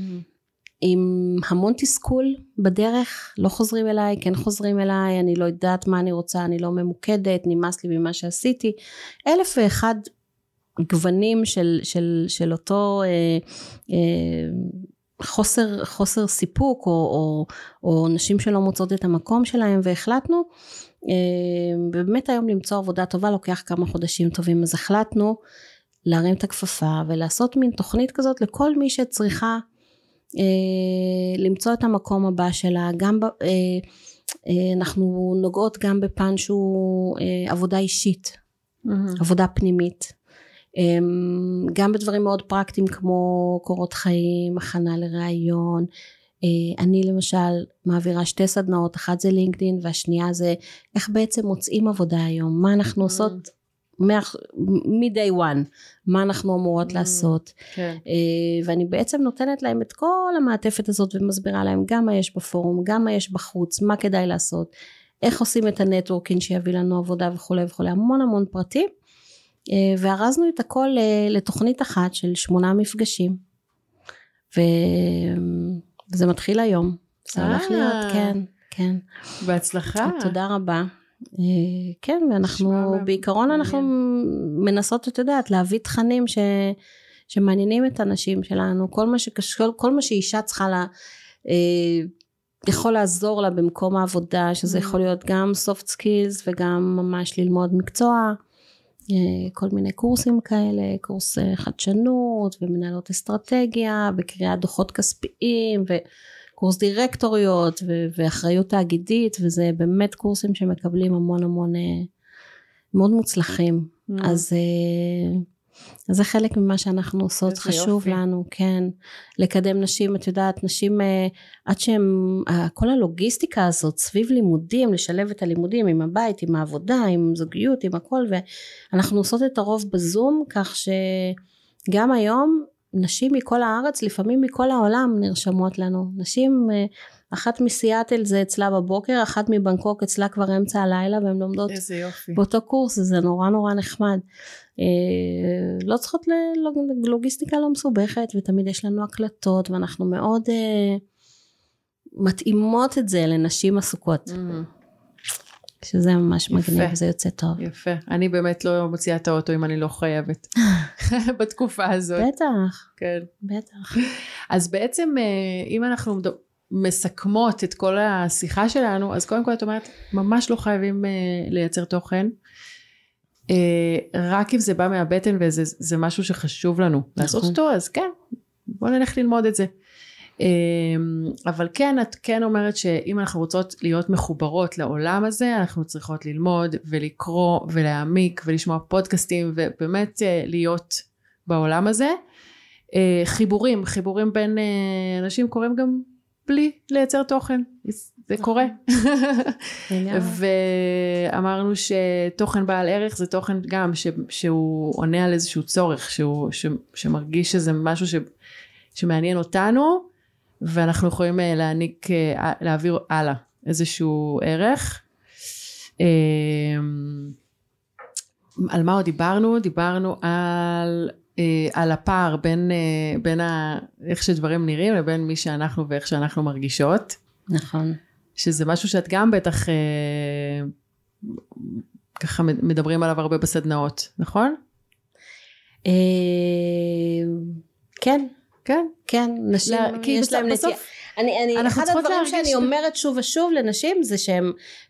עם המון תסכול בדרך, לא חוזרים אליי, כן חוזרים אליי, אני לא יודעת מה אני רוצה, אני לא ממוקדת, נמאס לי ממה שעשיתי. אלף ואחד גוונים של, של, של אותו אה, אה, חוסר, חוסר סיפוק, או, או, או נשים שלא מוצאות את המקום שלהם, והחלטנו, אה, באמת היום למצוא עבודה טובה לוקח כמה חודשים טובים, אז החלטנו להרים את הכפפה ולעשות מין תוכנית כזאת לכל מי שצריכה אה, למצוא את המקום הבא שלה, גם ב, אה, אה, אנחנו נוגעות גם בפן שהוא אה, עבודה אישית, mm-hmm. עבודה פנימית. אה, גם בדברים מאוד פרקטיים כמו קורות חיים, הכנה לראיון. אה, אני למשל מעבירה שתי סדנאות, אחת זה לינקדאין והשנייה זה איך בעצם מוצאים עבודה היום, מה אנחנו. עושות מ-day one, מה אנחנו אמורות לעשות. כן. אה, ואני בעצם נותנת להם את כל המעטפת הזאת ומסבירה להם גם מה יש בפורום, גם מה יש בחוץ, מה כדאי לעשות, איך עושים את הנטוורקינג שיביא לנו עבודה וכולי וכולי, המון המון פרטים. אה, וארזנו את הכל לתוכנית אחת של שמונה מפגשים. ו... וזה מתחיל היום. זה הולך להיות, כן, כן. בהצלחה. תודה רבה. אה, כן, ואנחנו, בעיקרון אנחנו מנסות, את יודעת, להביא תכנים ש, שמעניינים את הנשים שלנו, כל מה, שקשור, כל מה שאישה צריכה לה, אה, יכול לעזור לה במקום העבודה, שזה יכול mm. להיות גם soft skills וגם ממש ללמוד מקצוע, אה, כל מיני קורסים כאלה, קורס חדשנות ומנהלות אסטרטגיה, וקריאת דוחות כספיים, ו... קורס דירקטוריות ו- ואחריות תאגידית וזה באמת קורסים שמקבלים המון המון אה, מאוד מוצלחים mm. אז, אה, אז זה חלק ממה שאנחנו עושות חשוב יופי. לנו כן לקדם נשים את יודעת נשים אה, עד שהם כל הלוגיסטיקה הזאת סביב לימודים לשלב את הלימודים עם הבית עם העבודה עם זוגיות עם הכל ואנחנו עושות את הרוב בזום כך שגם היום נשים מכל הארץ, לפעמים מכל העולם נרשמות לנו. נשים, אה, אחת מסיאטל זה אצלה בבוקר, אחת מבנקוק אצלה כבר אמצע הלילה, והן לומדות באותו קורס, זה נורא נורא נחמד. אה, לא צריכות ללוגיסטיקה לא מסובכת, ותמיד יש לנו הקלטות, ואנחנו מאוד אה, מתאימות את זה לנשים עסוקות. Mm-hmm. שזה ממש יפה. מגניב, זה יוצא טוב. יפה. אני באמת לא מוציאה את האוטו אם אני לא חייבת, בתקופה הזאת. בטח. כן. בטח. אז בעצם, אה, אם אנחנו מסכמות את כל השיחה שלנו, אז קודם כל את אומרת, ממש לא חייבים לייצר תוכן. אה, רק אם זה בא מהבטן וזה משהו שחשוב לנו נכון. לעשות אותו, אז כן, בוא נלך ללמוד את זה. אמ, אבל כן, את כן אומרת שאם אנחנו רוצות להיות מחוברות לעולם הזה, אנחנו צריכות ללמוד ולקרוא ולהעמיק ולשמוע פודקאסטים ובאמת אה, להיות בעולם הזה. אה, חיבורים, חיבורים בין אה, אנשים קורים גם בלי לייצר תוכן, זה נכון. קורה. ואמרנו שתוכן בעל ערך זה תוכן גם ש, שהוא עונה על איזשהו צורך, שהוא, ש, שמרגיש שזה משהו ש, שמעניין אותנו ואנחנו יכולים אה, להעניק, אה, להעביר הלאה איזשהו ערך. אמ, על מה עוד דיברנו? דיברנו על, אה, על הפער בין, בין ה, איך שדברים נראים לבין מי שאנחנו ואיך שאנחנו מרגישות. נכון. שזה משהו שאת גם בטח ככה מדברים עליו הרבה בסדנאות, נכון? כן, כן. כן, נשים, לה, יש להם נטייה. אני, אני, אחד הדברים שאני ש... אומרת שוב ושוב לנשים זה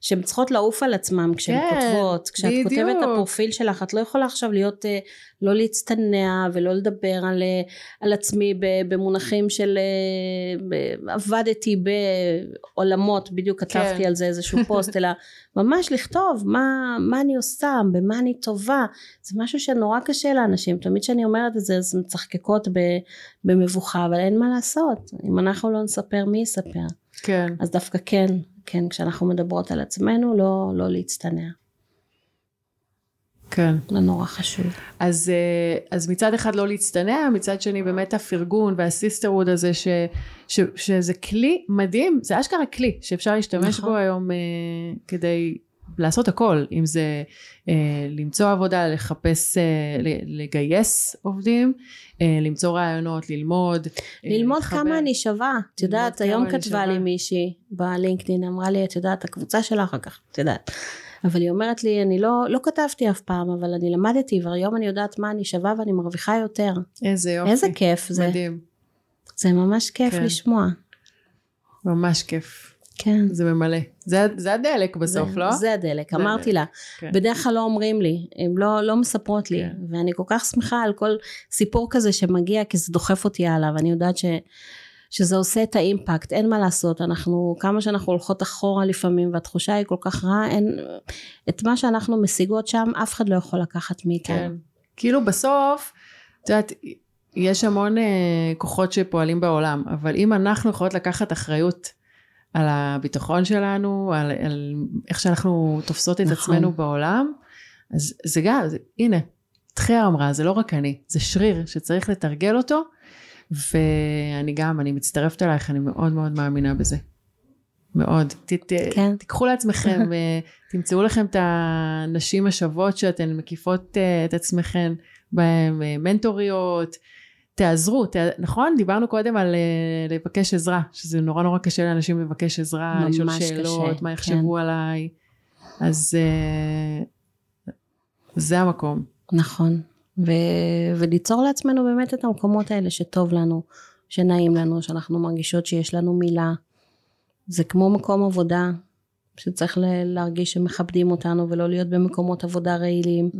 שהן צריכות לעוף על עצמן כשהן כן, כותבות. כשאת בדיוק. כותבת את הפרופיל שלך, את לא יכולה עכשיו להיות אה, לא להצטנע ולא לדבר על, אה, על עצמי במונחים של אה, עבדתי בעולמות, בדיוק כתבתי כן. על זה איזשהו פוסט, אלא ממש לכתוב מה, מה אני עושה, במה אני טובה, זה משהו שנורא קשה לאנשים, תמיד כשאני אומרת את זה אז מצחקקות במבוכה, אבל אין מה לעשות, אם אנחנו לא נספר מי יספר. כן. אז דווקא כן, כן, כשאנחנו מדברות על עצמנו, לא, לא להצטנע. כן. זה נורא חשוב. אז, אה, אז מצד אחד לא להצטנע, מצד שני באמת הפרגון והסיסטרוד הזה, ש, ש, שזה כלי מדהים, זה אשכרה כלי שאפשר להשתמש נכון. בו היום אה, כדי לעשות הכל, אם זה אה, למצוא עבודה, לחפש, אה, לגייס עובדים, אה, למצוא רעיונות, ללמוד. ללמוד להתחבר. כמה אני שווה. את יודעת, היום כתבה שווה. לי מישהי בלינקדאין, אמרה לי, את יודעת, הקבוצה שלך אחר כך, את יודעת. אבל היא אומרת לי, אני לא, לא כתבתי אף פעם, אבל אני למדתי, והיום אני יודעת מה אני שווה ואני מרוויחה יותר. איזה יופי. איזה כיף זה. מדהים. זה ממש כיף כן. לשמוע. ממש כיף. כן. זה ממלא. זה, זה הדלק בסוף, זה, לא? זה הדלק, זה אמרתי הדלק, לה. כן. בדרך כלל לא אומרים לי, הם לא, לא מספרות לי, כן. ואני כל כך שמחה על כל סיפור כזה שמגיע, כי זה דוחף אותי הלאה, ואני יודעת ש, שזה עושה את האימפקט, אין מה לעשות, אנחנו, כמה שאנחנו הולכות אחורה לפעמים, והתחושה היא כל כך רעה, אין, את מה שאנחנו משיגות שם, אף אחד לא יכול לקחת מאיתנו. כן. כאילו בסוף, את יודעת, יש המון אה, כוחות שפועלים בעולם, אבל אם אנחנו יכולות לקחת אחריות על הביטחון שלנו, על, על איך שאנחנו תופסות את נכון. עצמנו בעולם, אז זה גם, זה, הנה, תחיה אמרה, זה לא רק אני, זה שריר שצריך לתרגל אותו, ואני גם, אני מצטרפת אלייך, אני מאוד מאוד מאמינה בזה. מאוד. ת, ת, כן. תיקחו לעצמכם, אה, תמצאו לכם את הנשים השוות שאתן מקיפות אה, את עצמכן בהן, אה, מנטוריות, תעזרו, ת, נכון? דיברנו קודם על אה, לבקש עזרה, שזה נורא נורא קשה לאנשים לבקש עזרה, לשאול קשה, שאלות, מה כן. יחשבו עליי, אז אה, זה המקום. נכון. ו- וליצור לעצמנו באמת את המקומות האלה שטוב לנו, שנעים לנו, שאנחנו מרגישות שיש לנו מילה. זה כמו מקום עבודה, שצריך ל- להרגיש שמכבדים אותנו ולא להיות במקומות עבודה רעילים. Mm,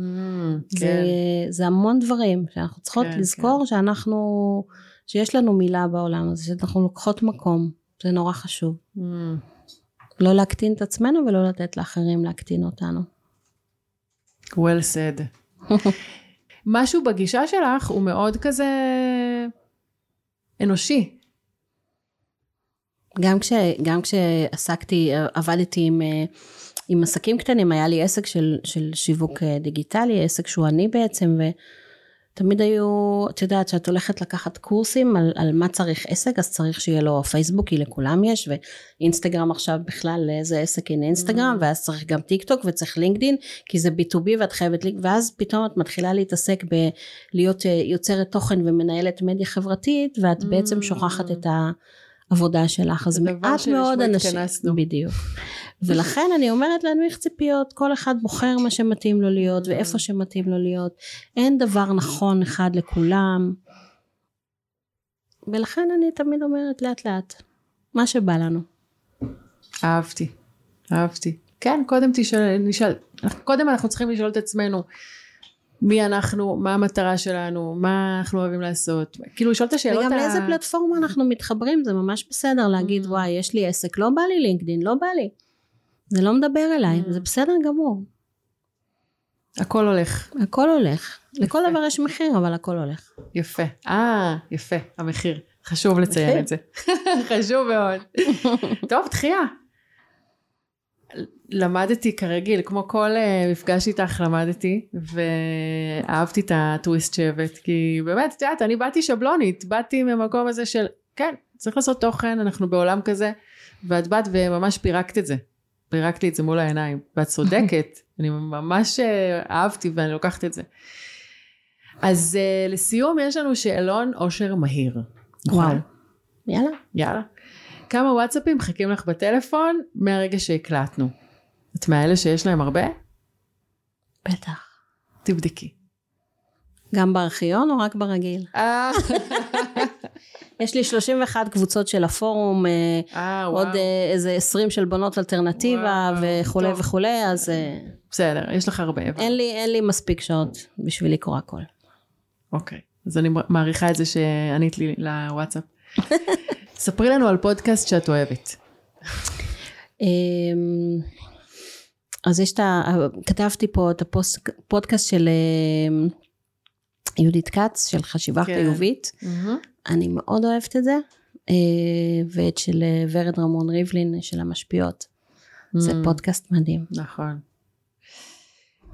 זה, כן, זה המון דברים שאנחנו צריכות כן, לזכור שאנחנו, שיש לנו מילה בעולם הזה, שאנחנו לוקחות מקום. זה נורא חשוב. Mm, לא להקטין את עצמנו ולא לתת לאחרים להקטין אותנו. well said. משהו בגישה שלך הוא מאוד כזה אנושי. גם, כש, גם כשעסקתי, עבדתי עם, אה, עם עסקים קטנים, היה לי עסק של, של שיווק אה, דיגיטלי, עסק שהוא אני בעצם, ותמיד היו, את יודעת, שאת הולכת לקחת קורסים על, על מה צריך עסק, אז צריך שיהיה לו פייסבוק, כי לכולם יש, ואינסטגרם עכשיו בכלל, לאיזה עסק אין אינסטגרם, Mm. ואז צריך גם טיק טוק וצריך לינקדין, כי זה B2B ואת חייבת, ואז פתאום את מתחילה להתעסק בלהיות אה, יוצרת תוכן ומנהלת מדיה חברתית, ואת בעצם Mm. שוכחת את ה... עבודה שלך, אז מעט מאוד אנשים, התכנסנו. בדיוק, ולכן אני אומרת להנמיך ציפיות, כל אחד בוחר מה שמתאים לו להיות ואיפה שמתאים לו להיות, אין דבר נכון אחד לכולם, ולכן אני תמיד אומרת לאט לאט, מה שבא לנו. אהבתי, אהבתי. כן, קודם תשאל, נשאל, קודם אנחנו צריכים לשאול את עצמנו מי אנחנו, מה המטרה שלנו, מה אנחנו אוהבים לעשות, כאילו לשאול את השאלות וגם ה- לאיזה פלטפורמה אנחנו מתחברים, זה ממש בסדר להגיד Mm. וואי יש לי עסק, לא בא לי לינקדין, לא בא לי, זה לא מדבר אליי, Mm. זה בסדר גמור, הכל הולך, הכל הולך, לכל יפה. דבר יש מחיר אבל הכל הולך. יפה. אה, יפה, המחיר. חשוב לציין. את זה. חשוב מאוד. טוב, דחייה. למדתי כרגיל, כמו כל uh, מפגש איתך למדתי, ואהבתי את הטוויסט שהבאת, כי באמת, את יודעת, אני באתי שבלונית, באתי ממקום הזה של, כן, צריך לעשות תוכן, אנחנו בעולם כזה, ואת באת וממש פירקת את זה. פירקת לי את זה מול העיניים, ואת צודקת, אני ממש אה, אהבתי ואני לוקחת את זה. אז uh, לסיום יש לנו שאלון אושר מהיר. נכון? וואו. יאללה. יאללה. כמה וואטסאפים מחכים לך בטלפון מהרגע שהקלטנו? את מאלה שיש להם הרבה? בטח. תבדקי. גם בארכיון או רק ברגיל? אה, יש לי 31 קבוצות של הפורום, אה, אה, עוד וואו. איזה 20 של בנות אלטרנטיבה וואו, וכולי טוב. וכולי, אז בסדר, יש לך הרבה. אין לי, אין לי מספיק שעות בשביל לקרוא הכל. אוקיי. אז אני מעריכה את זה שענית לי לוואטסאפ. ספרי לנו על פודקאסט שאת אוהבת. אמ, אז יש את ה... כתבתי פה את הפודקאסט של אמ, יהודית כץ, של חשיבה כן. חיובית. אני מאוד אוהבת את זה. אה, ואת של אה, ורד רמון ריבלין, של המשפיעות. זה Mm, פודקאסט מדהים. נכון.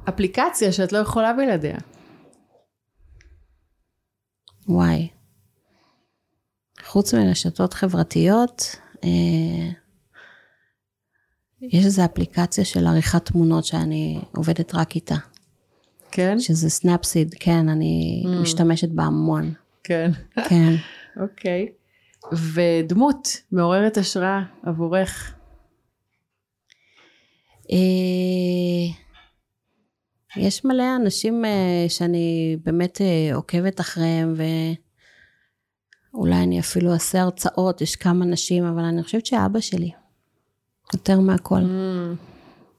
אפליקציה שאת לא יכולה בלעדיה. וואי. חוץ מרשתות חברתיות, אה, יש איזו אפליקציה של עריכת תמונות שאני עובדת רק איתה. כן? שזה סנאפסיד, כן, אני Mm. משתמשת בה המון. כן. כן. אוקיי. ודמות מעוררת השראה עבורך. אה, יש מלא אנשים אה, שאני באמת עוקבת אחריהם, ואולי אני אפילו אעשה הרצאות, יש כמה נשים, אבל אני חושבת שאבא שלי, יותר מהכל. Mm,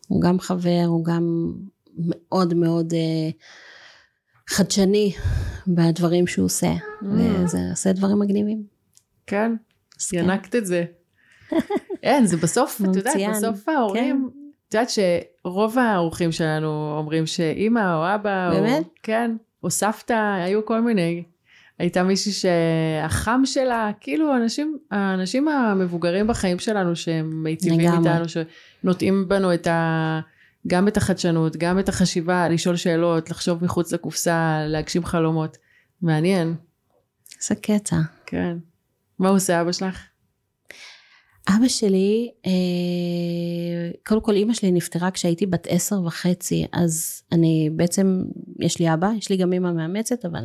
הוא גם חבר, הוא גם מאוד מאוד אה, חדשני בדברים שהוא עושה, וזה עושה דברים מגניבים. כן, כן. ינקת את זה. אין, זה בסוף, את יודעת, בסוף ההורים, את יודעת שרוב האורחים שלנו אומרים שאימא או אבא, באמת? או, כן, או סבתא, היו כל מיני. הייתה מישהי שהחם שלה, כאילו האנשים, האנשים המבוגרים בחיים שלנו שהם מיטיבים. איתנו, שנוטעים בנו את ה... גם את החדשנות, גם את החשיבה, לשאול שאלות, לחשוב מחוץ לקופסה, להגשים חלומות. מעניין, איזה קטע. כן. מה עושה אבא שלך? אבא שלי, אה, קודם כל אימא שלי נפטרה כשהייתי בת עשר וחצי, אז אני בעצם, יש לי אבא, יש לי גם אימא מאמצת, אבל...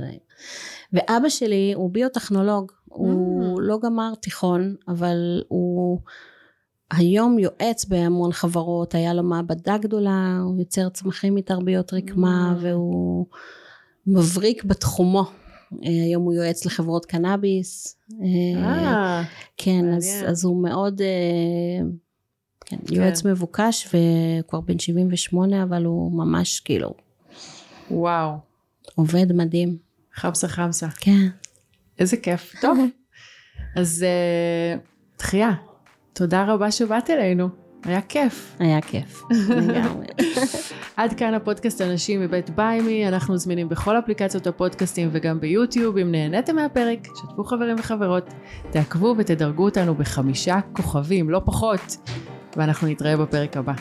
ואבא שלי הוא ביוטכנולוג, הוא לא גמר תיכון, אבל הוא היום יועץ בהמון חברות, היה לו מעבדה גדולה, הוא יוצר צמחים מתרביות רקמה, Mm. והוא מבריק בתחומו. אה, היום הוא יועץ לחברות קנאביס. אה, אה, כן, אז. אז הוא מאוד, אה, כן, יועץ מבוקש, והוא כבר בן 78, אבל הוא ממש כאילו וואו, עובד מדהים. חמסה חמסה. כן. איזה כיף. טוב, אז אה, תחייה, תודה רבה שבאת אלינו, היה כיף. היה כיף, לגמרי. עד כאן הפודקאסט אנשים מבית ביימי, אנחנו זמינים בכל אפליקציות הפודקאסטים וגם ביוטיוב. אם נהניתם מהפרק, שתפו חברים וחברות, תעקבו ותדרגו אותנו בחמישה כוכבים, לא פחות, ואנחנו נתראה בפרק הבא.